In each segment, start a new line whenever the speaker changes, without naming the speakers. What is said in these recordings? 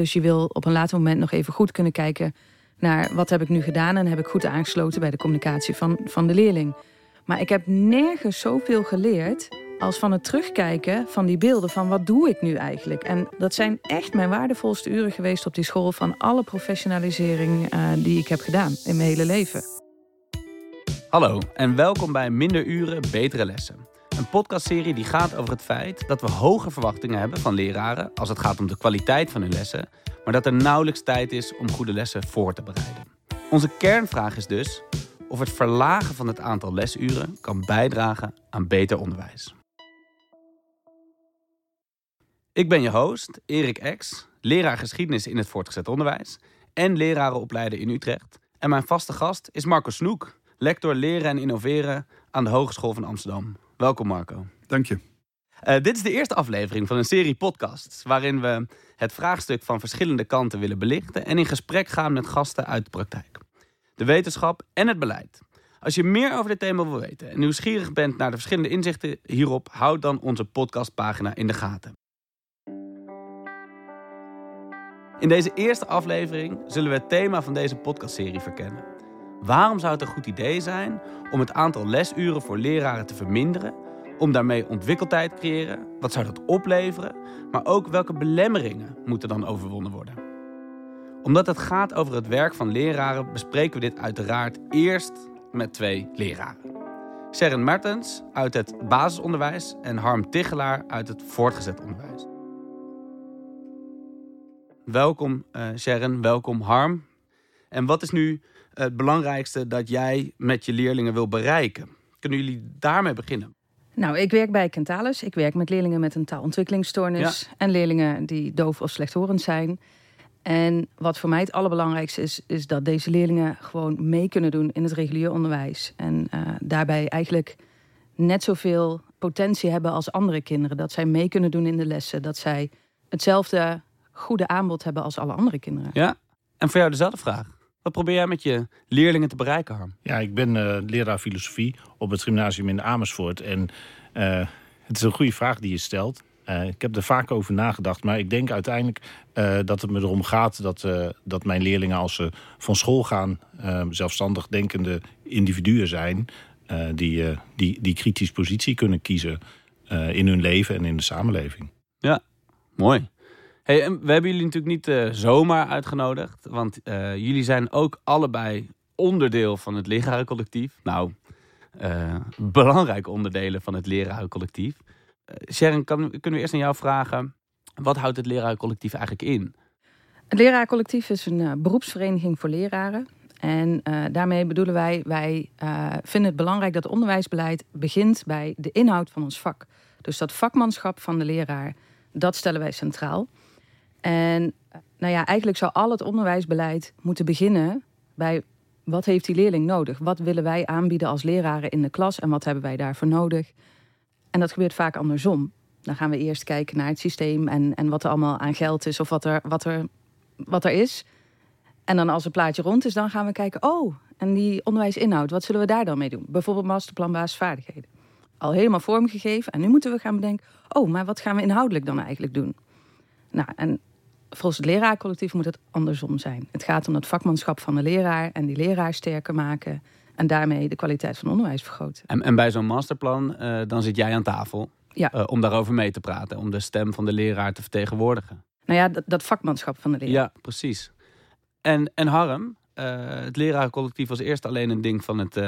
Dus je wil op een later moment nog even goed kunnen kijken naar wat heb ik nu gedaan en heb ik goed aangesloten bij de communicatie van, van de leerling. Maar ik heb nergens zoveel geleerd als van het terugkijken van die beelden van wat doe ik nu eigenlijk. En dat zijn echt mijn waardevolste uren geweest op die school van alle professionalisering uh, die ik heb gedaan in mijn hele leven.
Hallo en welkom bij Minder Uren, Betere Lessen. Een podcastserie die gaat over het feit dat we hoge verwachtingen hebben van leraren als het gaat om de kwaliteit van hun lessen, maar dat er nauwelijks tijd is om goede lessen voor te bereiden. Onze kernvraag is dus of het verlagen van het aantal lesuren kan bijdragen aan beter onderwijs. Ik ben je host, Erik Ex, leraar geschiedenis in het voortgezet onderwijs en lerarenopleider in Utrecht. En mijn vaste gast is Marco Snoek, lector leren en innoveren aan de Hogeschool van Amsterdam. Welkom Marco.
Dank je.
Uh, dit is de eerste aflevering van een serie podcasts waarin we het vraagstuk van verschillende kanten willen belichten en in gesprek gaan met gasten uit de praktijk, de wetenschap en het beleid. Als je meer over dit thema wil weten en nieuwsgierig bent naar de verschillende inzichten hierop, houd dan onze podcastpagina in de gaten. In deze eerste aflevering zullen we het thema van deze podcastserie verkennen. Waarom zou het een goed idee zijn om het aantal lesuren voor leraren te verminderen? Om daarmee ontwikkeltijd te creëren? Wat zou dat opleveren? Maar ook welke belemmeringen moeten dan overwonnen worden? Omdat het gaat over het werk van leraren, bespreken we dit uiteraard eerst met twee leraren. Sharon Mertens uit het basisonderwijs en Harm Tichelaar uit het voortgezet onderwijs. Welkom uh, Sharon, welkom Harm. En wat is nu het belangrijkste dat jij met je leerlingen wil bereiken? Kunnen jullie daarmee beginnen?
Nou, ik werk bij Kentalus. Ik werk met leerlingen met een taalontwikkelingsstoornis en leerlingen die doof of slechthorend zijn. En wat voor mij het allerbelangrijkste is, is dat deze leerlingen gewoon mee kunnen doen in het regulier onderwijs. En uh, daarbij eigenlijk net zoveel potentie hebben als andere kinderen. Dat zij mee kunnen doen in de lessen. Dat zij hetzelfde goede aanbod hebben als alle andere kinderen.
Ja, en voor jou dezelfde vraag. Wat probeer jij met je leerlingen te bereiken, Harm?
Ja, ik ben uh, leraar filosofie op het gymnasium in Amersfoort. En uh, het is een goede vraag die je stelt. Uh, ik heb er vaak over nagedacht, maar ik denk uiteindelijk dat het me erom gaat dat, dat mijn leerlingen, als ze van school gaan, zelfstandig denkende individuen zijn. die, die, die kritisch positie kunnen kiezen in hun leven en in de samenleving.
Ja, mooi. Hey, we hebben jullie natuurlijk niet uh, zomaar uitgenodigd. Want uh, jullie zijn ook allebei onderdeel van het lerarencollectief. Nou, uh, belangrijke onderdelen van het lerarencollectief. Sharon, kunnen we eerst aan jou vragen... wat houdt het lerarencollectief eigenlijk in?
Het lerarencollectief is een beroepsvereniging voor leraren. En daarmee bedoelen wij, wij vinden het belangrijk dat onderwijsbeleid begint bij de inhoud van ons vak. Dus dat vakmanschap van de leraar, dat stellen wij centraal. En nou ja, eigenlijk zou al het onderwijsbeleid moeten beginnen bij wat heeft die leerling nodig? Wat willen wij aanbieden als leraren in de klas en wat hebben wij daarvoor nodig? En dat gebeurt vaak andersom. Dan gaan we eerst kijken naar het systeem en, en wat er allemaal aan geld is of wat er, wat, er, wat er is. En dan als het plaatje rond is, dan gaan we kijken, oh, en die onderwijsinhoud, wat zullen we daar dan mee doen? Bijvoorbeeld masterplan basisvaardigheden. Al helemaal vormgegeven en nu moeten we gaan bedenken, oh, maar wat gaan we inhoudelijk dan eigenlijk doen? Nou, en volgens het leraarcollectief moet het andersom zijn. Het gaat om het vakmanschap van de leraar en die leraar sterker maken. En daarmee de kwaliteit van onderwijs vergroten.
En, en bij zo'n masterplan, uh, dan zit jij aan tafel
ja.
uh, om daarover mee te praten. Om de stem van de leraar te vertegenwoordigen.
Nou ja, dat, dat vakmanschap van de leraar.
Ja, precies. En, en Harm, uh, het leraarcollectief was eerst alleen een ding van het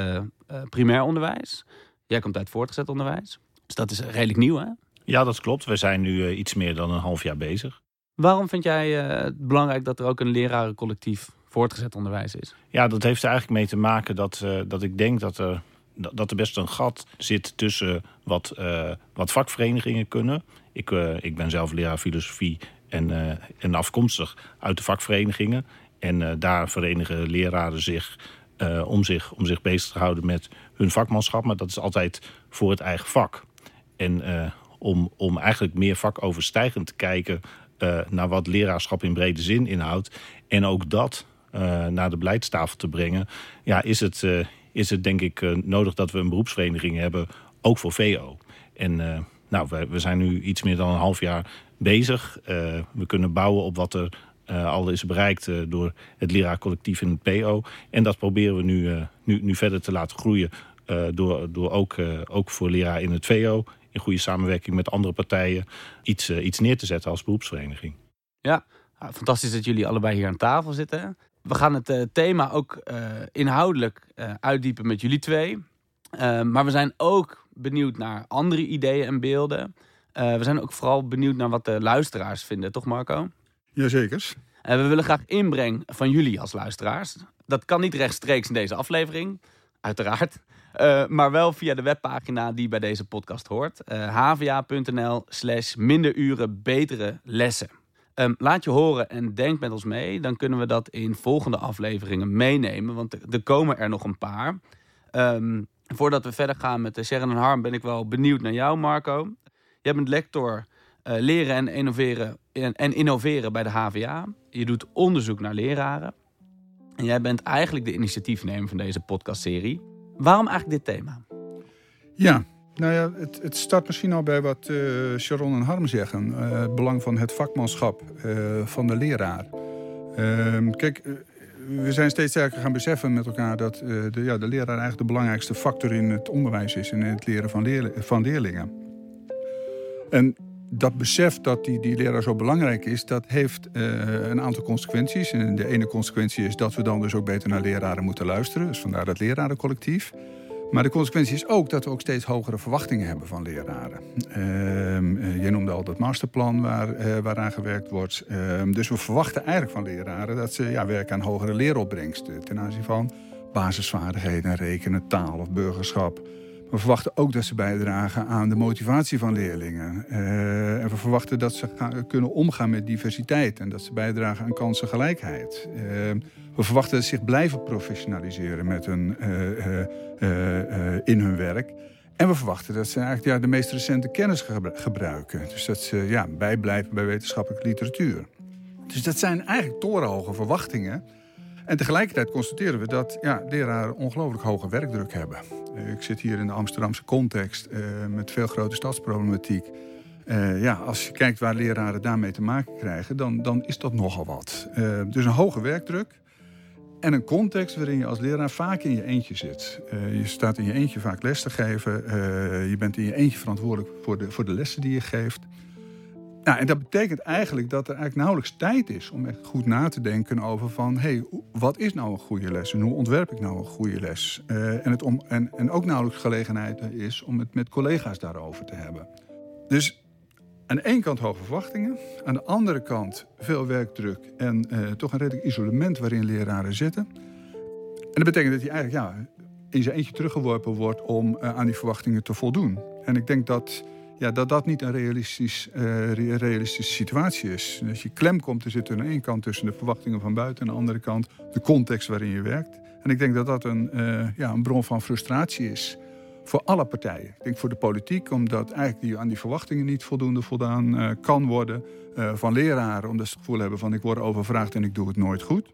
primair onderwijs. Jij komt uit voortgezet onderwijs. Dus dat is redelijk nieuw, hè?
Ja, dat klopt. We zijn nu iets meer dan een half jaar bezig.
Waarom vind jij uh, het belangrijk dat er ook een lerarencollectief voortgezet onderwijs is?
Ja, dat heeft er eigenlijk mee te maken dat, uh, dat ik denk dat er, dat er best een gat zit tussen wat, uh, wat vakverenigingen kunnen. Ik, ik ben zelf leraar filosofie en, en afkomstig uit de vakverenigingen. En daar verenigen leraren zich, om zich om zich bezig te houden met hun vakmanschap. Maar dat is altijd voor het eigen vak. En om, om eigenlijk meer vakoverstijgend te kijken uh, naar wat leraarschap in brede zin inhoudt. En ook dat uh, naar de beleidstafel te brengen. Ja, is het, uh, is het denk ik nodig dat we een beroepsvereniging hebben, ook voor VO. En nou, we, we zijn nu iets meer dan een half jaar bezig. we kunnen bouwen op wat er al is bereikt door het leraarcollectief in het PO. En dat proberen we nu, nu, nu verder te laten groeien. door door ook, ook voor leraar in het VO in goede samenwerking met andere partijen iets, iets neer te zetten als beroepsvereniging.
Ja, ah, fantastisch dat jullie allebei hier aan tafel zitten. We gaan het thema ook inhoudelijk uitdiepen met jullie twee. maar we zijn ook benieuwd naar andere ideeën en beelden. Uh, we zijn ook vooral benieuwd naar wat de luisteraars vinden, toch Marco?
Jazeker.
En we willen graag inbreng van jullie als luisteraars. Dat kan niet rechtstreeks in deze aflevering, uiteraard. Uh, maar wel via de webpagina die bij deze podcast hoort. Uh, eh, hva.nl slash minder uren betere lessen. Um, laat je horen en denk met ons mee. Dan kunnen we dat in volgende afleveringen meenemen. Want er, komen er nog een paar. Um, voordat we verder gaan met de Sharon en Harm ben ik wel benieuwd naar jou Marco. Jij bent lector leren en innoveren, en, en innoveren bij de HVA. Je doet onderzoek naar leraren. En jij bent eigenlijk de initiatiefnemer van deze podcastserie. Waarom eigenlijk dit thema?
Ja, nou ja, het, het start misschien al bij wat uh, Sharon en Harm zeggen. Uh, het belang van het vakmanschap uh, van de leraar. Ehm, kijk, we zijn steeds sterker gaan beseffen met elkaar dat de, ja, de leraar eigenlijk de belangrijkste factor in het onderwijs is. In het leren van, van leerlingen. En dat besef dat die, die leraar zo belangrijk is, dat heeft uh, een aantal consequenties. En de ene consequentie is dat we dan dus ook beter naar leraren moeten luisteren. Dus vandaar dat lerarencollectief. Maar de consequentie is ook dat we ook steeds hogere verwachtingen hebben van leraren. Uh, je noemde al dat masterplan waar, uh, waaraan gewerkt wordt. Ehm, dus we verwachten eigenlijk van leraren dat ze ja, werken aan hogere leeropbrengsten. Ten aanzien van basisvaardigheden, rekenen, taal of burgerschap. We verwachten ook dat ze bijdragen aan de motivatie van leerlingen. Uh, en we verwachten dat ze kunnen omgaan met diversiteit en dat ze bijdragen aan kansengelijkheid. Uh, we verwachten dat ze zich blijven professionaliseren met hun, uh, in hun werk. En we verwachten dat ze eigenlijk ja, de meest recente kennis gebruiken. Dus dat ze ja, bijblijven bij wetenschappelijke literatuur. Dus dat zijn eigenlijk torenhoge verwachtingen. En tegelijkertijd constateren we dat ja, leraren ongelooflijk hoge werkdruk hebben. Eh, ik zit hier in de Amsterdamse context uh, met veel grote stadsproblematiek. Uh, ja, als je kijkt waar leraren daarmee te maken krijgen, dan, dan is dat nogal wat. dus een hoge werkdruk en een context waarin je als leraar vaak in je eentje zit. je staat in je eentje vaak les te geven. je bent in je eentje verantwoordelijk voor de, voor de lessen die je geeft. Nou, en dat betekent eigenlijk dat er eigenlijk nauwelijks tijd is om echt goed na te denken over van... hey, wat is nou een goede les en hoe ontwerp ik nou een goede les? Uh, en, het om, en, en ook nauwelijks gelegenheid is om het met collega's daarover te hebben. Dus aan de ene kant hoge verwachtingen, aan de andere kant veel werkdruk... en uh, toch een redelijk isolement waarin leraren zitten. En dat betekent dat hij eigenlijk ja, in zijn eentje teruggeworpen wordt om uh, aan die verwachtingen te voldoen. En ik denk dat ja, dat dat niet een realistisch, uh, realistische situatie is. Dat je klem komt te zitten aan de ene kant tussen de verwachtingen van buiten... en aan de andere kant de context waarin je werkt. En ik denk dat dat een, uh, ja, een bron van frustratie is voor alle partijen. Ik denk voor de politiek, omdat eigenlijk aan die verwachtingen niet voldoende voldaan uh, kan worden. van leraren, omdat ze het gevoel hebben van ik word overvraagd en ik doe het nooit goed.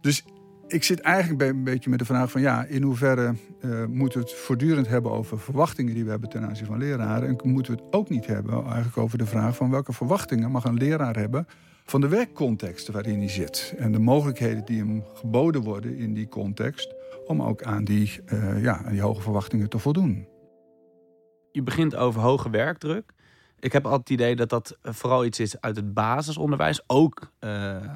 Dus ik zit eigenlijk een beetje met de vraag van ja, in hoeverre uh, moeten we het voortdurend hebben over verwachtingen die we hebben ten aanzien van leraren. En moeten we het ook niet hebben eigenlijk over de vraag van welke verwachtingen mag een leraar hebben van de werkcontext waarin hij zit. En de mogelijkheden die hem geboden worden in die context om ook aan die, uh, ja, aan die hoge verwachtingen te voldoen.
Je begint over hoge werkdruk. Ik heb altijd het idee dat dat vooral iets is uit het basisonderwijs, ook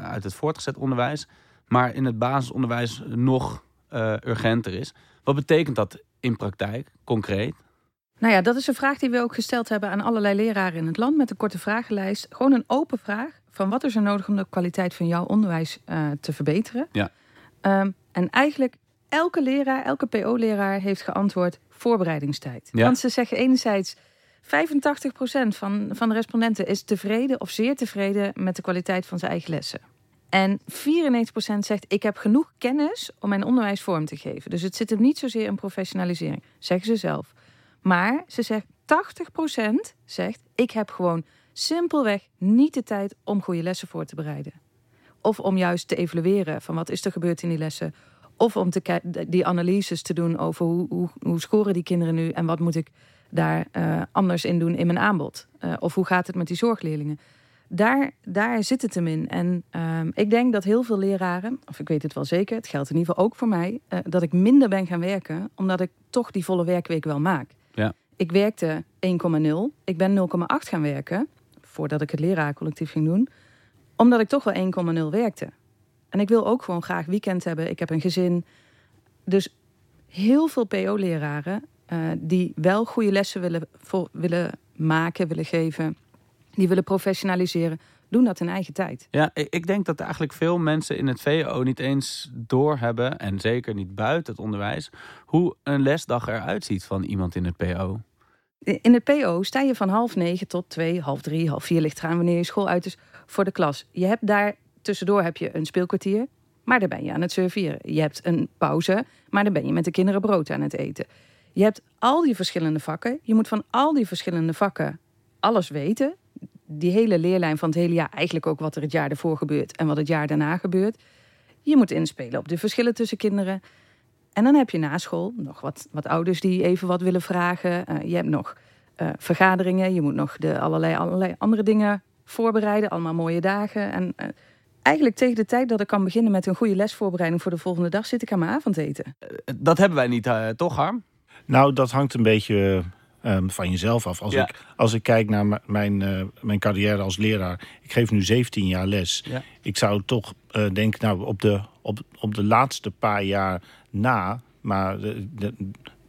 uit het voortgezet onderwijs maar in het basisonderwijs nog uh, urgenter is. Wat betekent dat in praktijk, concreet?
Nou ja, dat is een vraag die we ook gesteld hebben aan allerlei leraren in het land met een korte vragenlijst. Gewoon een open vraag van wat is er nodig om de kwaliteit van jouw onderwijs uh, te verbeteren.
Ja.
Um, en eigenlijk elke leraar, elke PO-leraar heeft geantwoord voorbereidingstijd. Ja. Want ze zeggen enerzijds 85% van, van de respondenten is tevreden of zeer tevreden met de kwaliteit van zijn eigen lessen. En 94% zegt: Ik heb genoeg kennis om mijn onderwijs vorm te geven. Dus het zit hem niet zozeer in professionalisering, zeggen ze zelf. Maar ze zegt: 80% zegt: Ik heb gewoon simpelweg niet de tijd om goede lessen voor te bereiden. Of om juist te evalueren van wat is er gebeurd in die lessen. Of om die analyses te doen over hoe, hoe, hoe scoren die kinderen nu en wat moet ik daar uh, anders in doen in mijn aanbod. Uh, of hoe gaat het met die zorgleerlingen. Daar, daar zit het hem in. En ehm, ik denk dat heel veel leraren, of ik weet het wel zeker, het geldt in ieder geval ook voor mij, uh, dat ik minder ben gaan werken, omdat ik toch die volle werkweek wel maak.
Ja.
Ik werkte 1,0, ik ben 0,8 gaan werken, voordat ik het leraarcollectief ging doen, omdat ik toch wel 1,0 werkte. En ik wil ook gewoon graag weekend hebben. Ik heb een gezin. Dus heel veel PO-leraren uh, die wel goede lessen willen, voor, willen maken, willen geven, die willen professionaliseren, doen dat in eigen tijd.
Ja, ik denk dat eigenlijk veel mensen in het VO niet eens doorhebben, en zeker niet buiten het onderwijs, hoe een lesdag eruit ziet van iemand in het PO.
In het PO sta je van half negen tot twee, half drie, half vier ligt eraan wanneer je school uit is voor de klas. Je hebt daar tussendoor heb je een speelkwartier, maar dan ben je aan het serveren. Je hebt een pauze, maar dan ben je met de kinderen brood aan het eten. Je hebt al die verschillende vakken. Je moet van al die verschillende vakken alles weten. Die hele leerlijn van het hele jaar, eigenlijk ook wat er het jaar ervoor gebeurt en wat het jaar daarna gebeurt. Je moet inspelen op de verschillen tussen kinderen. En dan heb je na school nog wat, wat ouders die even wat willen vragen. Uh, je hebt nog uh, vergaderingen. Je moet nog de allerlei, allerlei andere dingen voorbereiden. Allemaal mooie dagen. En uh, eigenlijk tegen de tijd dat ik kan beginnen met een goede lesvoorbereiding voor de volgende dag, zit ik aan mijn avondeten.
Dat hebben wij niet, toch, Harm?
Nou, dat hangt een beetje um, van jezelf af. Als,
Ja.
ik, als ik kijk naar mijn, uh, mijn carrière als leraar. Ik geef nu 17 jaar les.
Ja.
Ik zou toch uh, denken, nou, op de, op, op de laatste paar jaar na. Maar de, de,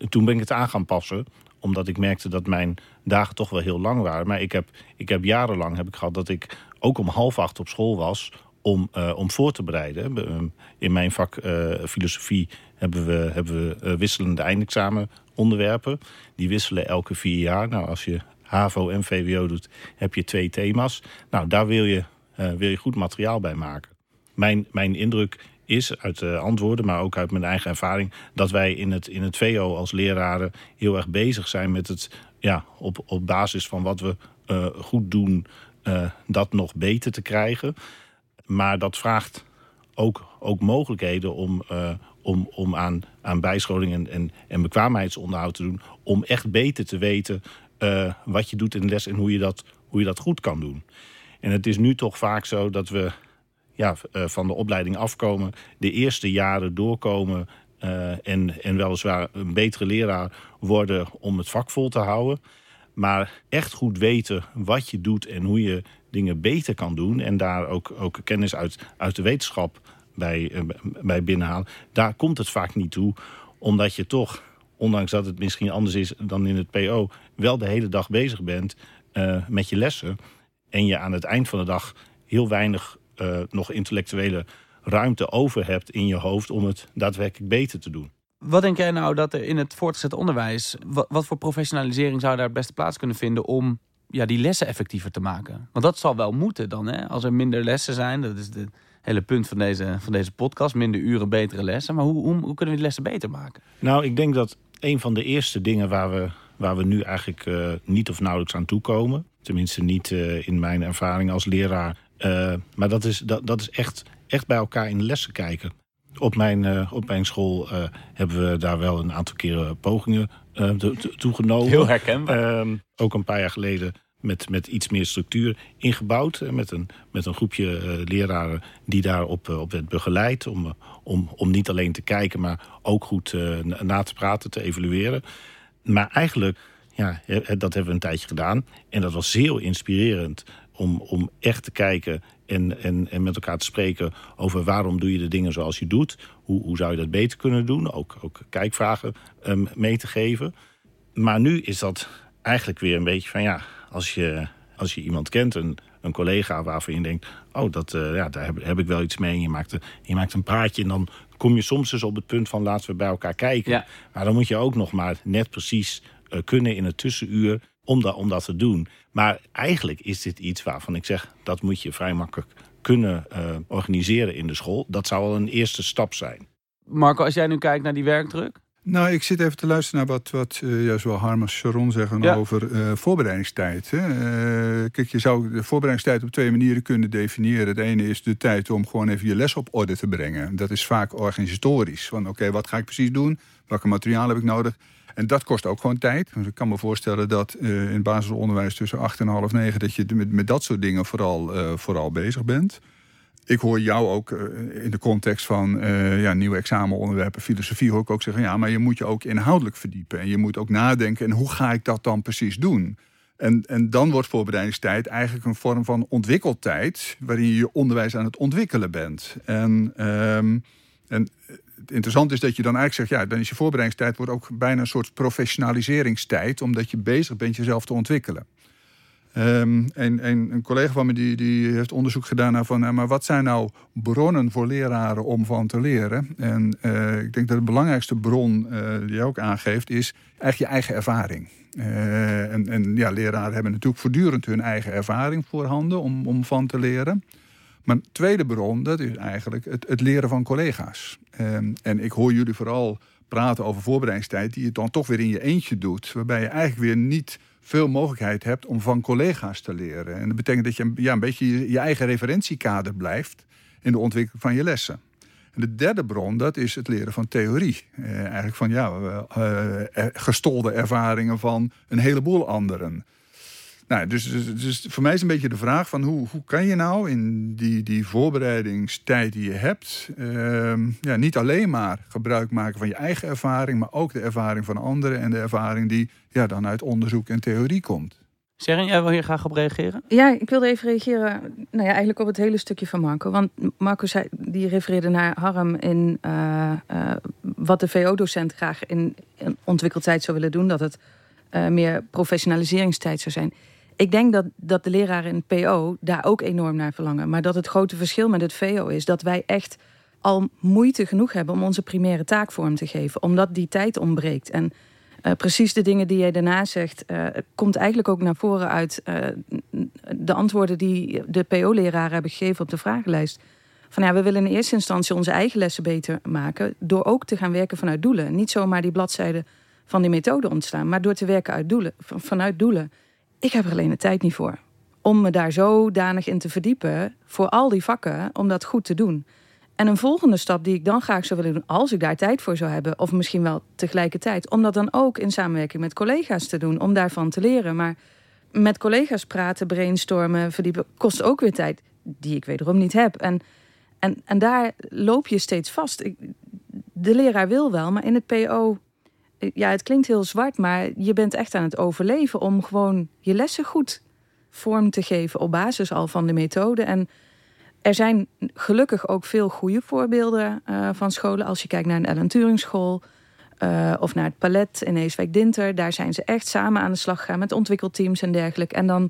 toen ben ik het aan gaan passen omdat ik merkte dat mijn dagen toch wel heel lang waren. Maar ik heb, ik heb jarenlang heb ik gehad dat ik ook om half acht op school was om, uh, om voor te bereiden. In mijn vak uh, filosofie hebben we, hebben we wisselende eindexamen onderwerpen. Die wisselen elke vier jaar. Nou, als je HAVO en VWO doet, heb je twee thema's. Nou, daar wil je, wil je goed materiaal bij maken. Mijn, mijn indruk is uit de antwoorden, maar ook uit mijn eigen ervaring... dat wij in het, in het VO als leraren heel erg bezig zijn met het... Ja, op, op basis van wat we uh, goed doen, dat nog beter te krijgen. Maar dat vraagt ook, ook mogelijkheden om, om, om aan, aan bijscholing en, en, en bekwaamheidsonderhoud te doen... om echt beter te weten wat je doet in de les en hoe je, dat, hoe je dat goed kan doen. En het is nu toch vaak zo dat we ja, uh, van de opleiding afkomen, de eerste jaren doorkomen uh, en, en weliswaar een betere leraar worden om het vak vol te houden. Maar echt goed weten wat je doet en hoe je dingen beter kan doen en daar ook, ook kennis uit, uit de wetenschap bij, uh, bij binnenhalen, daar komt het vaak niet toe, omdat je toch, ondanks dat het misschien anders is dan in het PO, wel de hele dag bezig bent met je lessen en je aan het eind van de dag heel weinig uh, nog intellectuele ruimte over hebt in je hoofd om het daadwerkelijk beter te doen.
Wat denk jij nou dat er in het voortgezet onderwijs, wat, wat, voor professionalisering zou daar het beste plaats kunnen vinden om ja, die lessen effectiever te maken? Want dat zal wel moeten dan, hè? als er minder lessen zijn. Dat is het hele punt van deze, van deze podcast. Minder uren, betere lessen. Maar hoe, hoe, hoe kunnen we die lessen beter maken?
Nou, ik denk dat een van de eerste dingen waar we, waar we nu eigenlijk uh, niet of nauwelijks aan toekomen, tenminste niet uh, in mijn ervaring als leraar, uh, maar dat is, dat, dat is echt, echt bij elkaar in de lessen kijken. Op mijn, op mijn school hebben we daar wel een aantal keren pogingen toegenomen.
Heel herkenbaar.
Uh, ook een paar jaar geleden met, met iets meer structuur ingebouwd. Met een, met een groepje leraren die daarop op werd begeleid. Om, om, om niet alleen te kijken, maar ook goed na te praten, te evalueren. Maar eigenlijk, ja, dat hebben we een tijdje gedaan. En dat was zeer inspirerend om, om echt te kijken en, en, en met elkaar te spreken over waarom doe je de dingen zoals je doet. Hoe, hoe zou je dat beter kunnen doen? Ook, ook kijkvragen um, mee te geven. Maar nu is dat eigenlijk weer een beetje van ja, als je, als je iemand kent, een, een collega waarvan je denkt, oh, dat, uh, ja, daar heb, heb ik wel iets mee. En je maakt, een, je maakt een praatje en dan kom je soms dus op het punt van laten we bij elkaar kijken.
Ja.
Maar dan moet je ook nog maar net precies uh, kunnen in het tussenuur om dat, om dat te doen. Maar eigenlijk is dit iets waarvan ik zeg... dat moet je vrij makkelijk kunnen uh, organiseren in de school. Dat zou al een eerste stap zijn.
Marco, als jij nu kijkt naar die werkdruk?
Nou, ik zit even te luisteren naar wat, wat uh, ja, zowel Harm als Sharon zeggen over uh, voorbereidingstijd. Hè. Uh, kijk, je zou de voorbereidingstijd op twee manieren kunnen definiëren. Het ene is de tijd om gewoon even je les op orde te brengen. Dat is vaak organisatorisch. Van oké, wat ga ik precies doen? Welke materiaal heb ik nodig? En dat kost ook gewoon tijd. Dus ik kan me voorstellen dat in het basisonderwijs tussen acht en half negen... dat je met, met dat soort dingen vooral, vooral bezig bent ik hoor jou ook eh, in de context van uh, ja, nieuwe examenonderwerpen, filosofie, hoor ik ook zeggen: ja, maar je moet je ook inhoudelijk verdiepen. En je moet ook nadenken: en hoe ga ik dat dan precies doen? En, en dan wordt voorbereidingstijd eigenlijk een vorm van ontwikkeltijd, waarin je je onderwijs aan het ontwikkelen bent. En, um, en het interessante is dat je dan eigenlijk zegt: ja, dan is je voorbereidingstijd wordt ook bijna een soort professionaliseringstijd, omdat je bezig bent jezelf te ontwikkelen. Um, en, een collega van me die, die heeft onderzoek gedaan naar van, maar wat zijn nou bronnen voor leraren om van te leren? En uh, ik denk dat de belangrijkste bron uh, die je ook aangeeft is eigenlijk je eigen ervaring. En, en ja, leraren hebben natuurlijk voortdurend hun eigen ervaring voorhanden om, om van te leren. Maar een tweede bron, dat is eigenlijk het, het leren van collega's. Um, en ik hoor jullie vooral praten over voorbereidingstijd, die je dan toch weer in je eentje doet. Waarbij je eigenlijk weer niet veel mogelijkheid hebt om van collega's te leren. En dat betekent dat je ja, een beetje je, eigen referentiekader blijft in de ontwikkeling van je lessen. En de derde bron, dat is het leren van theorie. Eh, eigenlijk van ja, uh, gestolde ervaringen van een heleboel anderen. Nou, dus, dus, dus, voor mij is een beetje de vraag van hoe, hoe kan je nou in die, die voorbereidingstijd die je hebt, ehm, ja, niet alleen maar gebruik maken van je eigen ervaring, maar ook de ervaring van anderen en de ervaring die ja, dan uit onderzoek en theorie komt.
Sharon, jij wil hier graag op reageren?
Ja, ik wilde even reageren nou ja, eigenlijk op het hele stukje van Marco. Want Marco zei, die refereerde naar Harm in uh, uh, wat de VO-docent graag in, in ontwikkeltijd zou willen doen. Dat het uh, meer professionaliseringstijd zou zijn. Ik denk dat, dat de leraren in het PO daar ook enorm naar verlangen. Maar dat het grote verschil met het VO is dat wij echt al moeite genoeg hebben om onze primaire taak vorm te geven. Omdat die tijd ontbreekt. En uh, precies de dingen die jij daarna zegt, uh, komt eigenlijk ook naar voren uit uh, de antwoorden die de PO-leraren hebben gegeven op de vragenlijst. Van ja, we willen in eerste instantie onze eigen lessen beter maken. Door ook te gaan werken vanuit doelen. Niet zomaar die bladzijden van die methode ontstaan, maar door te werken uit doelen, vanuit doelen. Ik heb er alleen de tijd niet voor. Om me daar zodanig in te verdiepen voor al die vakken, om dat goed te doen. En een volgende stap die ik dan graag zou willen doen, als ik daar tijd voor zou hebben, of misschien wel tegelijkertijd, om dat dan ook in samenwerking met collega's te doen, om daarvan te leren. Maar met collega's praten, brainstormen, verdiepen, kost ook weer tijd die ik wederom niet heb. En, en, en daar loop je steeds vast. Ik, de leraar wil wel, maar in het PO ja, het klinkt heel zwart, maar je bent echt aan het overleven om gewoon je lessen goed vorm te geven op basis al van de methode. En er zijn gelukkig ook veel goede voorbeelden uh, van scholen. Als je kijkt naar een Ellen Turing school uh, of naar het Palet in Eeswijk-Dinter. Daar zijn ze echt samen aan de slag gegaan met ontwikkelteams en dergelijke. En dan,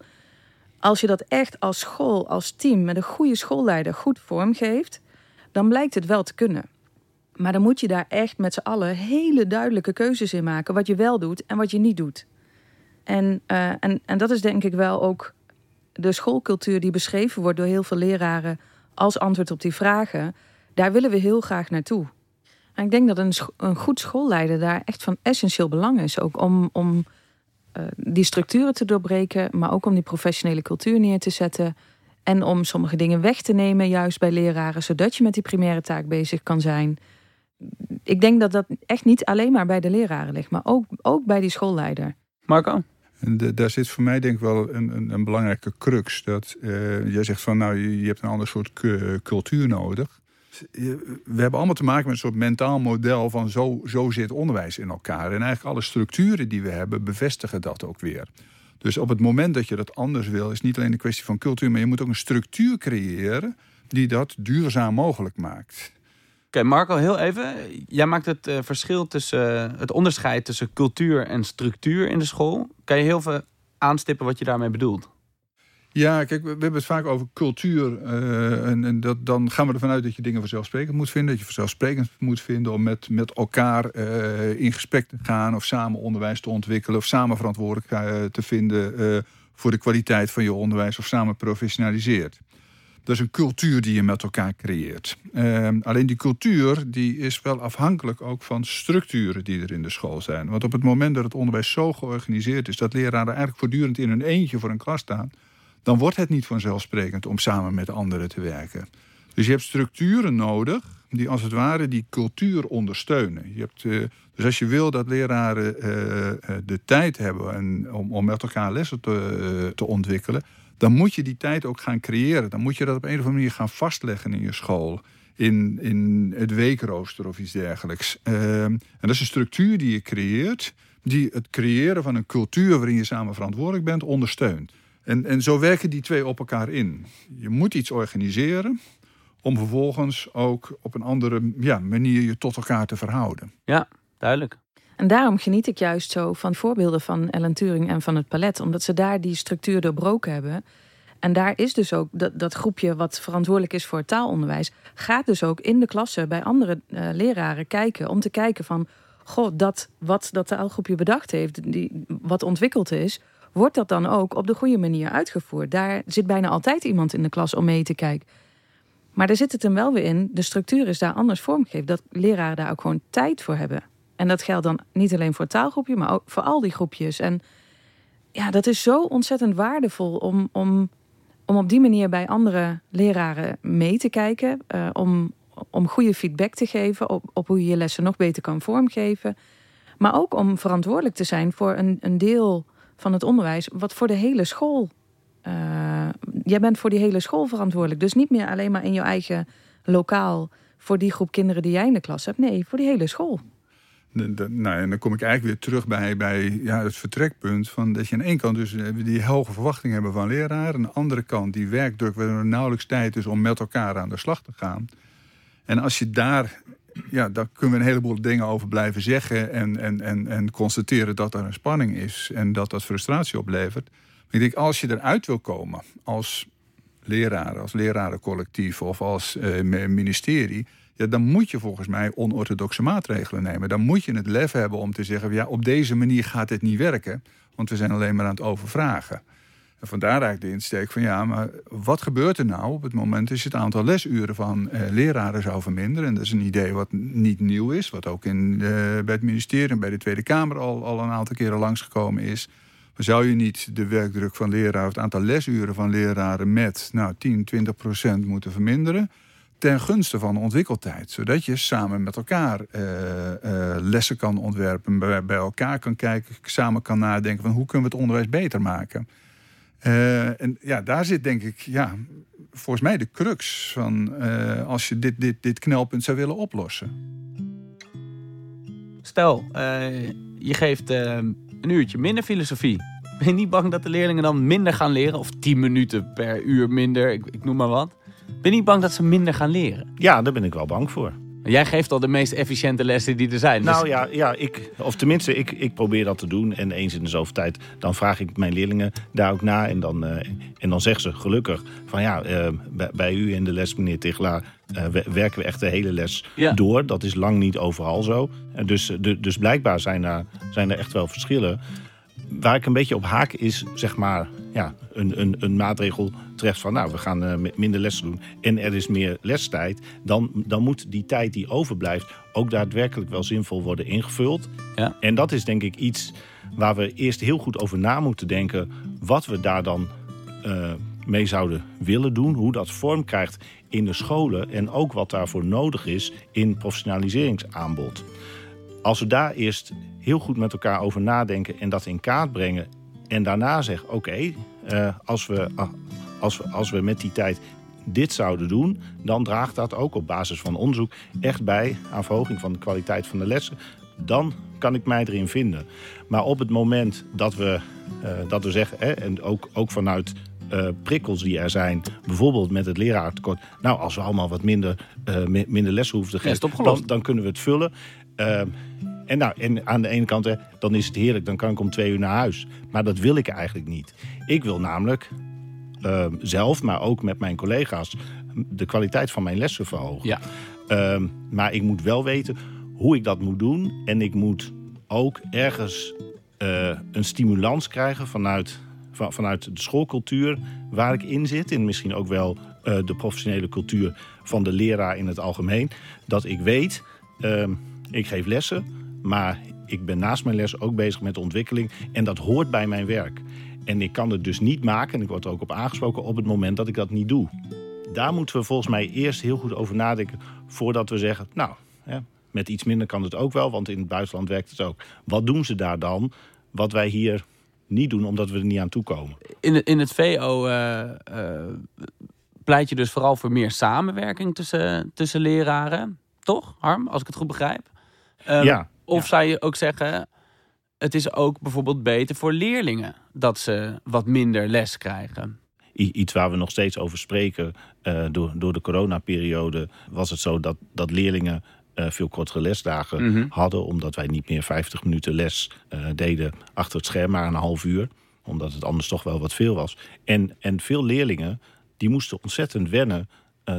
als je dat echt als school, als team met een goede schoolleider goed vormgeeft, dan blijkt het wel te kunnen. Maar dan moet je daar echt met z'n allen hele duidelijke keuzes in maken. Wat je wel doet en wat je niet doet. En, uh, en, en dat is denk ik wel ook de schoolcultuur die beschreven wordt door heel veel leraren als antwoord op die vragen. Daar willen we heel graag naartoe. En ik denk dat een, een goed schoolleider daar echt van essentieel belang is. Ook om, om uh, die structuren te doorbreken, maar ook om die professionele cultuur neer te zetten. En om sommige dingen weg te nemen, juist bij leraren, zodat je met die primaire taak bezig kan zijn ik denk dat dat echt niet alleen maar bij de leraren ligt, maar ook, ook bij die schoolleider.
Marco?
En de, daar zit voor mij denk ik wel een, een, een belangrijke crux. Dat uh, jij zegt van nou, je, je, hebt een ander soort cultuur nodig. We hebben allemaal te maken met een soort mentaal model van zo, zo zit onderwijs in elkaar. En eigenlijk alle structuren die we hebben bevestigen dat ook weer. Dus op het moment dat je dat anders wil, is niet alleen een kwestie van cultuur, maar je moet ook een structuur creëren die dat duurzaam mogelijk maakt.
Oké, Marco, heel even. Jij maakt het uh, verschil tussen het onderscheid tussen cultuur en structuur in de school. Kan je heel veel aanstippen wat je daarmee bedoelt?
Ja, kijk, we hebben het vaak over cultuur. Uh, en, en dat, dan gaan we ervan uit dat je dingen vanzelfsprekend moet vinden. Dat je vanzelfsprekend moet vinden om met, met elkaar in gesprek te gaan. Of samen onderwijs te ontwikkelen. Of samen verantwoordelijk te vinden voor de kwaliteit van je onderwijs. Of samen professionaliseert. Dat is een cultuur die je met elkaar creëert. Ehm, alleen die cultuur die is wel afhankelijk ook van structuren die er in de school zijn. Want op het moment dat het onderwijs zo georganiseerd is dat leraren eigenlijk voortdurend in hun eentje voor een klas staan, dan wordt het niet vanzelfsprekend om samen met anderen te werken. Dus je hebt structuren nodig die als het ware die cultuur ondersteunen. Je hebt, uh, dus als je wil dat leraren uh, de tijd hebben en om, om met elkaar lessen te, te ontwikkelen, dan moet je die tijd ook gaan creëren. Dan moet je dat op een of andere manier gaan vastleggen in je school. In, in het weekrooster of iets dergelijks. Uh, en dat is een structuur die je creëert, die het creëren van een cultuur waarin je samen verantwoordelijk bent, ondersteunt. En, en zo werken die twee op elkaar in. Je moet iets organiseren om vervolgens ook op een andere ja, manier je tot elkaar te verhouden.
Ja, duidelijk.
En daarom geniet ik juist zo van voorbeelden van Ellen Turing en van het palet. Omdat ze daar die structuur doorbroken hebben. En daar is dus ook dat, dat groepje wat verantwoordelijk is voor het taalonderwijs... gaat dus ook in de klasse bij andere uh, leraren kijken... om te kijken van, goh, dat wat dat taalgroepje bedacht heeft... Die, wat ontwikkeld is, wordt dat dan ook op de goede manier uitgevoerd? Daar zit bijna altijd iemand in de klas om mee te kijken. Maar daar zit het hem wel weer in, de structuur is daar anders vormgegeven. Dat leraren daar ook gewoon tijd voor hebben. En dat geldt dan niet alleen voor het taalgroepje, maar ook voor al die groepjes. En ja, dat is zo ontzettend waardevol om, om, om op die manier bij andere leraren mee te kijken. Uh, om, om goede feedback te geven op, op hoe je je lessen nog beter kan vormgeven. Maar ook om verantwoordelijk te zijn voor een, een deel van het onderwijs, wat voor de hele school. Uh, jij bent voor die hele school verantwoordelijk. Dus niet meer alleen maar in je eigen lokaal voor die groep kinderen die jij in de klas hebt. Nee, voor die hele school
nou, en dan kom ik eigenlijk weer terug bij, bij ja, het vertrekpunt. Van dat je aan één kant dus eh, die hoge verwachtingen hebben van leraren. Aan de andere kant die werkdruk waar er nauwelijks tijd is om met elkaar aan de slag te gaan. En als je daar, ja, daar kunnen we een heleboel dingen over blijven zeggen. En, en, en, en constateren dat er een spanning is en dat dat frustratie oplevert. Maar ik denk, als je eruit wil komen als leraar, als lerarencollectief of als uh, ministerie ja, dan moet je volgens mij onorthodoxe maatregelen nemen. Dan moet je het lef hebben om te zeggen: ja, op deze manier gaat het niet werken, want we zijn alleen maar aan het overvragen. En vandaar eigenlijk de insteek van ja, maar wat gebeurt er nou op het moment dat je het aantal lesuren van eh, leraren zou verminderen? En dat is een idee wat niet nieuw is, wat ook in, eh, bij het ministerie en bij de Tweede Kamer al, al een aantal keren langsgekomen is. Zou je niet de werkdruk van leraren, het aantal lesuren van leraren met nou, 10, 20 procent moeten verminderen? Ten gunste van ontwikkeltijd. Zodat je samen met elkaar uh, uh, lessen kan ontwerpen, bij, bij, elkaar kan kijken, samen kan nadenken van hoe kunnen we het onderwijs beter maken. Uh, en ja, daar zit denk ik, ja, volgens mij de crux van als je dit, dit, dit knelpunt zou willen oplossen.
Stel, je geeft een uurtje minder filosofie. Ben je niet bang dat de leerlingen dan minder gaan leren? Of 10 minuten per uur minder, ik, ik noem maar wat. Ben je niet bang dat ze minder gaan leren?
Ja, daar ben ik wel bang voor.
Jij geeft al de meest efficiënte lessen die er zijn.
Dus- nou ja, ja ik, of tenminste, ik, ik probeer dat te doen. En eens in de zoveel tijd, dan vraag ik mijn leerlingen daar ook na. En dan, uh, en dan zeggen ze gelukkig van ja, uh, bij, bij, u in de les, meneer Tichelaar, uh, werken we echt de hele les ja. door. Dat is lang niet overal zo. dus, de, dus blijkbaar zijn er, zijn er echt wel verschillen waar ik een beetje op haak is, zeg maar, ja, een, een, een maatregel treft van, nou, we gaan uh, minder lessen doen en er is meer lestijd, dan, dan moet die tijd die overblijft ook daadwerkelijk wel zinvol worden ingevuld. Ja. En dat is denk ik iets waar we eerst heel goed over na moeten denken, wat we daar dan uh, mee zouden willen doen, hoe dat vorm krijgt in de scholen en ook wat daarvoor nodig is in professionaliseringsaanbod. Als we daar eerst heel goed met elkaar over nadenken en dat in kaart brengen. En daarna zeggen: oké, uh, als, we, uh, als, we, als we met die tijd dit zouden doen, dan draagt dat ook op basis van onderzoek echt bij aan verhoging van de kwaliteit van de lessen. Dan kan ik mij erin vinden. Maar op het moment dat we, uh, dat we zeggen, hè, en ook, ook vanuit uh, prikkels die er zijn, bijvoorbeeld met het leraartekort. Nou, als we allemaal wat minder, uh, minder les hoeven te geven, dan, dan, kunnen we het vullen. Uh, en, nou, en aan de ene kant, hè, dan is het heerlijk, dan kan ik om twee uur naar huis. Maar dat wil ik eigenlijk niet. Ik wil namelijk uh, zelf, maar ook met mijn collega's, de kwaliteit van mijn lessen verhogen. Ja. Uh, maar ik moet wel weten hoe ik dat moet doen. En ik moet ook ergens uh, een stimulans krijgen vanuit, van, vanuit de schoolcultuur waar ik in zit. En misschien ook wel eh, de professionele cultuur van de leraar in het algemeen. Dat ik weet, ehm, ik geef lessen, maar ik ben naast mijn les ook bezig met ontwikkeling. En dat hoort bij mijn werk. En ik kan het dus niet maken, en ik word er ook op aangesproken, op het moment dat ik dat niet doe. Daar moeten we volgens mij eerst heel goed over nadenken voordat we zeggen, nou, met iets minder kan het ook wel, want in het buitenland werkt het ook. Wat doen ze daar dan, wat wij hier niet doen, omdat we er niet aan toekomen?
In, in het VO uh, uh, pleit je dus vooral voor meer samenwerking tussen, tussen leraren, toch, Harm, als ik het goed begrijp?
Um, ja.
Of zou je ook zeggen, het is ook bijvoorbeeld beter voor leerlingen dat ze wat minder les krijgen?
Iets waar we nog steeds over spreken. Uh, door, door de coronaperiode was het zo dat, dat leerlingen uh, veel kortere lesdagen mm -hmm. hadden. Omdat wij niet meer 50 minuten les uh, deden achter het scherm, maar een half uur. Omdat het anders toch wel wat veel was. En, en veel leerlingen die moesten ontzettend wennen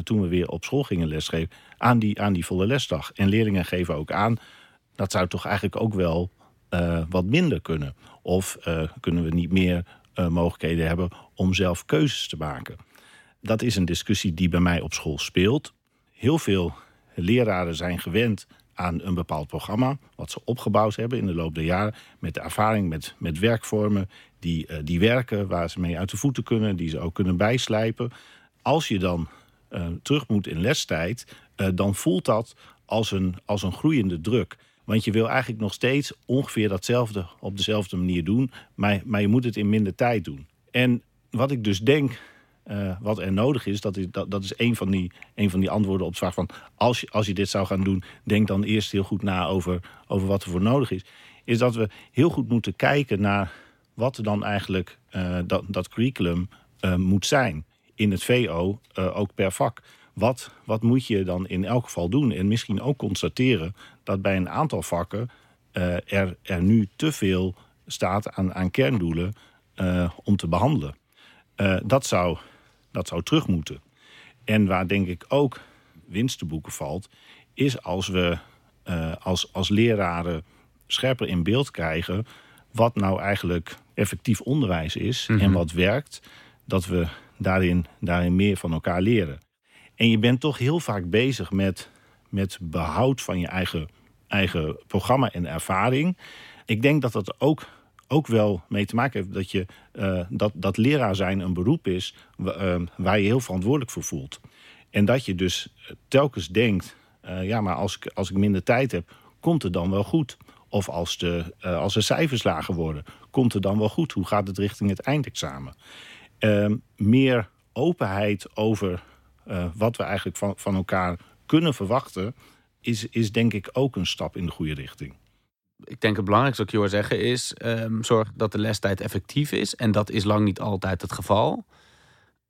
toen we weer op school gingen lesgeven aan die, aan die volle lesdag. En leerlingen geven ook aan dat zou toch eigenlijk ook wel uh, wat minder kunnen. Of uh, kunnen we niet meer uh, mogelijkheden hebben om zelf keuzes te maken. Dat is een discussie die bij mij op school speelt. Heel veel leraren zijn gewend aan een bepaald programma... wat ze opgebouwd hebben in de loop der jaren... met de ervaring met, met werkvormen die, die werken... waar ze mee uit de voeten kunnen, die ze ook kunnen bijslijpen. Als je dan terug moet in lestijd... dan voelt dat als een, als een groeiende druk... Want je wil eigenlijk nog steeds ongeveer datzelfde op dezelfde manier doen. Maar, maar je moet het in minder tijd doen. En wat ik dus denk, uh, wat er nodig is, dat is, dat, dat is een, van die, een van die antwoorden op de vraag van... Als je, als je dit zou gaan doen, denk dan eerst heel goed na over, over wat er voor nodig is. Is dat we heel goed moeten kijken naar wat er dan eigenlijk uh, dat, dat curriculum uh, moet zijn. In het VO, ook per vak. Wat, wat moet je dan in elk geval doen? En misschien ook constateren dat bij een aantal vakken uh, er, er nu te veel staat aan, aan kerndoelen uh, om te behandelen. Uh, dat, zou, dat zou terug moeten. En waar denk ik ook winst te boeken valt, is als we als, als leraren scherper in beeld krijgen wat nou eigenlijk effectief onderwijs is mm -hmm. en wat werkt, dat we daarin, daarin meer van elkaar leren. En je bent toch heel vaak bezig met, met behoud van je eigen, eigen programma en ervaring. Ik denk dat dat ook, ook wel mee te maken heeft dat, je, uh, dat, dat leraar zijn een beroep is uh, waar je heel verantwoordelijk voor voelt. En dat je dus telkens denkt, uh, ja, maar als ik, als ik minder tijd heb, komt het dan wel goed? Of als de, als de cijfers lager worden, komt het dan wel goed? Hoe gaat het richting het eindexamen? Ehm, meer openheid over uh, wat we eigenlijk van, van elkaar kunnen verwachten, is, is denk ik ook een stap in de goede richting.
Ik denk het belangrijkste wat ik je hoor zeggen is: um, zorg dat de lestijd effectief is. En dat is lang niet altijd het geval.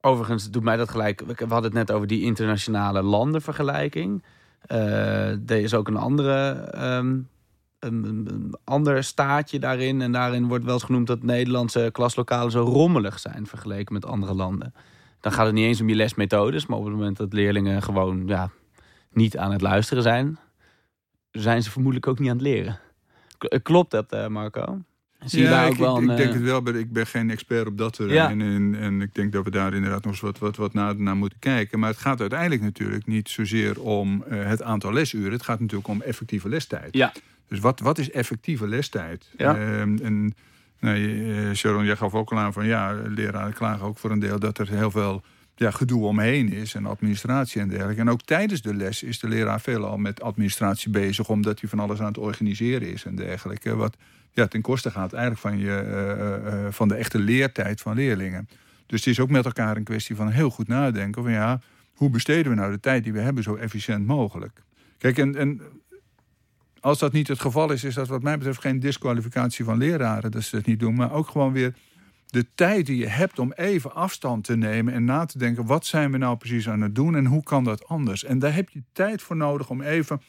Overigens doet mij dat gelijk. We hadden het net over die internationale landenvergelijking. Uh, er is ook een andere. Um, een, een, ander staatje daarin. En daarin wordt wel eens genoemd dat Nederlandse klaslokalen zo rommelig zijn vergeleken met andere landen dan gaat het niet eens om je lesmethodes. Maar op het moment dat leerlingen gewoon ja, niet aan het luisteren zijn, zijn ze vermoedelijk ook niet aan het leren. Klopt dat, eh, Marco?
Zie ja, ik, wel een, ik, denk eh, het wel, maar ik ben geen expert op dat terrein. Ja. En, en, ik denk dat we daar inderdaad nog eens wat, wat, wat naar, naar moeten kijken. Maar het gaat uiteindelijk natuurlijk niet zozeer om uh, het aantal lesuren. Het gaat natuurlijk om effectieve lestijd.
Ja.
Dus wat, wat is effectieve lestijd?
Ja.
Uh, en Nee, Sharon, jij gaf ook al aan van ja, leraren klagen ook voor een deel dat er heel veel ja, gedoe omheen is en administratie en dergelijke. En ook tijdens de les is de leraar veelal met administratie bezig, omdat hij van alles aan het organiseren is en dergelijke. Wat ja, ten koste gaat eigenlijk van, je, uh, uh, van de echte leertijd van leerlingen. Dus het is ook met elkaar een kwestie van heel goed nadenken van ja, hoe besteden we nou de tijd die we hebben zo efficiënt mogelijk? Kijk, en, en als dat niet het geval is, is dat wat mij betreft geen disqualificatie van leraren dat ze dat niet doen. Maar ook gewoon weer de tijd die je hebt om even afstand te nemen en na te denken: wat zijn we nou precies aan het doen en hoe kan dat anders? En daar heb je tijd voor nodig om even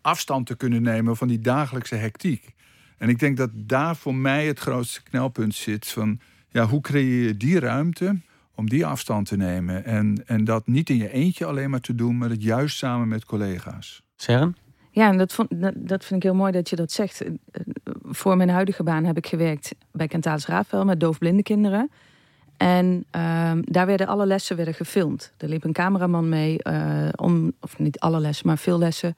afstand te kunnen nemen van die dagelijkse hectiek. En ik denk dat daar voor mij het grootste knelpunt zit van ja, hoe creëer je die ruimte om die afstand te nemen en, en dat niet in je eentje alleen maar te doen, maar het juist samen met collega's.
Seren?
Ja, en dat, dat, vind ik heel mooi dat je dat zegt. Voor mijn huidige baan heb ik gewerkt bij Kentalis Rafael met doofblinde kinderen. En ehm, daar werden alle lessen werden gefilmd. Er liep een cameraman mee, eh, om, of niet alle lessen, maar veel lessen.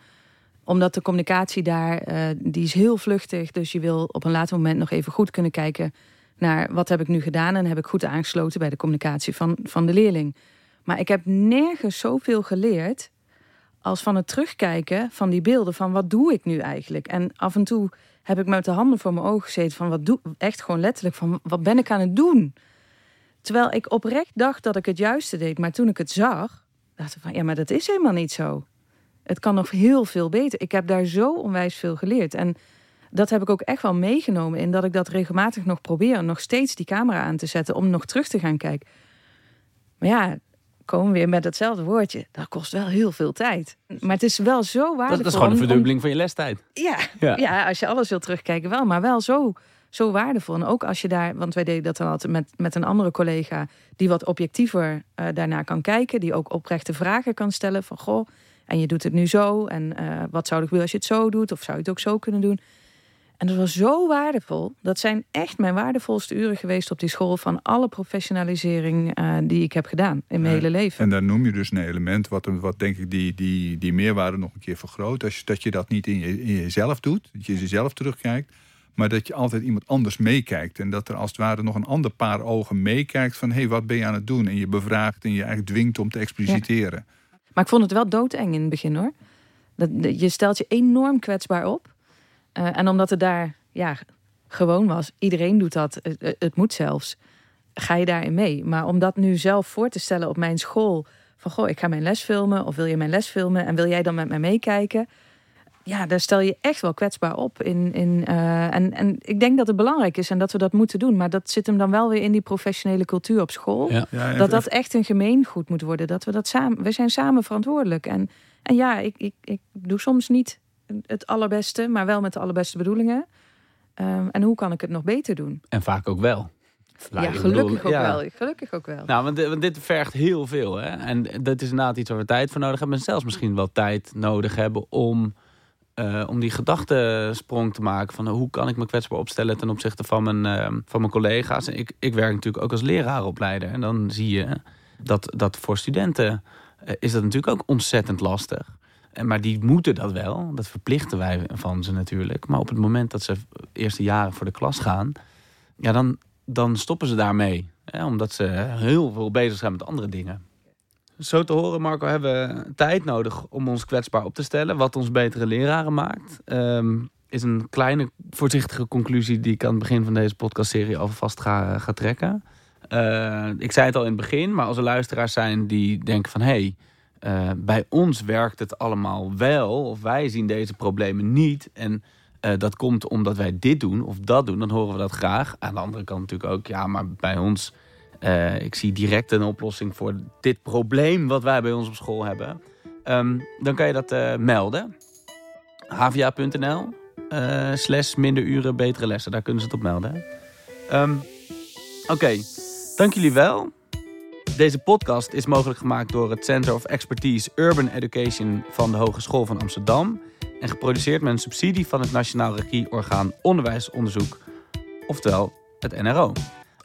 Omdat de communicatie daar, eh, die is heel vluchtig. Dus je wil op een later moment nog even goed kunnen kijken naar wat heb ik nu gedaan. En heb ik goed aangesloten bij de communicatie van, van de leerling. Maar ik heb nergens zoveel geleerd als van het terugkijken van die beelden. Van wat doe ik nu eigenlijk? En af en toe heb ik met de handen voor mijn ogen gezeten. Van wat doe echt gewoon letterlijk van wat ben ik aan het doen? Terwijl ik oprecht dacht dat ik het juiste deed. Maar toen ik het zag, dacht ik van ja, maar dat is helemaal niet zo. Het kan nog heel veel beter. Ik heb daar zo onwijs veel geleerd. En dat heb ik ook echt wel meegenomen in dat ik dat regelmatig nog probeer. Nog steeds die camera aan te zetten om nog terug te gaan kijken. Maar ja, komen weer met hetzelfde woordje. Dat kost wel heel veel tijd. Maar het is wel zo waardevol.
Dat, dat is gewoon een verdubbeling van je lestijd.
Ja, ja, ja. als je alles wil terugkijken wel. Maar wel zo, zo waardevol. En ook als je daar... Want wij deden dat dan altijd met, met een andere collega... die wat objectiever uh, daarnaar kan kijken. Die ook oprechte vragen kan stellen. Van, goh, en je doet het nu zo. En uh, wat zou ik willen als je het zo doet? Of zou je het ook zo kunnen doen? En dat was zo waardevol. Dat zijn echt mijn waardevolste uren geweest op die school van alle professionalisering uh, die ik heb gedaan in mijn
Ja,
hele leven.
En daar noem je dus een element wat, wat denk ik die, die, die meerwaarde nog een keer vergroot. Als je, dat je dat niet in, je, in jezelf doet, dat je jezelf terugkijkt, maar dat je altijd iemand anders meekijkt. En dat er als het ware nog een ander paar ogen meekijkt van hé, hey, wat ben je aan het doen? En je bevraagt en je eigenlijk dwingt om te expliciteren.
Maar ik vond het wel doodeng in het begin hoor. Dat- je stelt je enorm kwetsbaar op. Eh, en omdat het daar ja, gewoon was, iedereen doet dat, het, moet zelfs, ga je daarin mee. Maar om dat nu zelf voor te stellen op mijn school, van goh, ik ga mijn les filmen, of wil je mijn les filmen en wil jij dan met mij meekijken? Ja, daar stel je echt wel kwetsbaar op. In, in, eh, en, en ik denk dat het belangrijk is en dat we dat moeten doen. Maar dat zit hem dan wel weer in die professionele cultuur op school.
Ja.
Ja, en-
Dat dat echt een gemeengoed moet worden. Dat we dat samen. We zijn samen verantwoordelijk. En, en ja, ik, ik, ik doe soms niet het allerbeste, maar wel met de allerbeste bedoelingen. Ehm, en hoe kan ik het nog beter doen?
En vaak ook wel.
Ja, gelukkig
bedoel,
ook
ja.
wel. Gelukkig ook wel.
Nou, want, dit- want dit vergt heel veel. Hè? En dat is inderdaad iets waar we tijd voor nodig hebben. En zelfs misschien wel tijd nodig hebben om, eh, om die gedachtesprong te maken. Van hoe kan ik me kwetsbaar opstellen ten opzichte van mijn, eh, van mijn collega's. En ik, ik werk natuurlijk ook als leraaropleider. En dan zie je dat, dat voor studenten eh, is dat natuurlijk ook ontzettend lastig. Maar die moeten dat wel. Dat verplichten wij van ze natuurlijk. Maar op het moment dat ze eerste jaren voor de klas gaan... Ja, dan, dan stoppen ze daarmee. Hè, omdat ze heel veel bezig zijn met andere dingen. Zo te horen, Marco, hebben we tijd nodig om ons kwetsbaar op te stellen. Wat ons betere leraren maakt. Ehm, is een kleine, voorzichtige conclusie die ik aan het begin van deze podcastserie alvast ga, ga trekken. Eh, ik zei het al in het begin, maar als er luisteraars zijn die denken van... hé, hey, eh, bij ons werkt het allemaal wel, of wij zien deze problemen niet... en eh, dat komt omdat wij dit doen of dat doen, dan horen we dat graag. Aan de andere kant natuurlijk ook, ja, maar bij ons... eh, ik zie direct een oplossing voor dit probleem wat wij bij ons op school hebben. Ehm, dan kan je dat melden. havia.nl eh, slash minder uren, betere lessen. Daar kunnen ze het op melden. Ehm, Oké, dank jullie wel. Deze podcast is mogelijk gemaakt door het Center of Expertise Urban Education van de Hogeschool van Amsterdam en geproduceerd met een subsidie van het Nationaal Regieorgaan Onderwijsonderzoek, oftewel het NRO.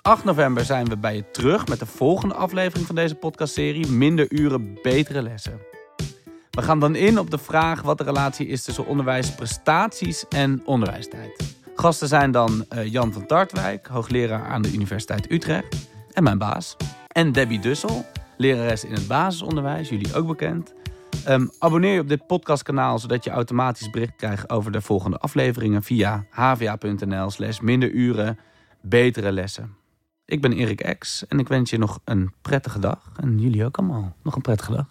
8 november zijn we bij je terug met de volgende aflevering van deze podcastserie Minder uren, betere lessen. We gaan dan in op de vraag wat de relatie is tussen onderwijsprestaties en onderwijstijd. Gasten zijn dan eh, Jan van Tartwijk, hoogleraar aan de Universiteit Utrecht, en mijn baas. En Debbie Dussel, lerares in het basisonderwijs, jullie ook bekend. Ehm, abonneer je op dit podcastkanaal zodat je automatisch bericht krijgt over de volgende afleveringen via hva.nl slash minder uren, betere lessen. Ik ben Erik Ex en ik wens je nog een prettige dag. En jullie ook allemaal nog een prettige dag.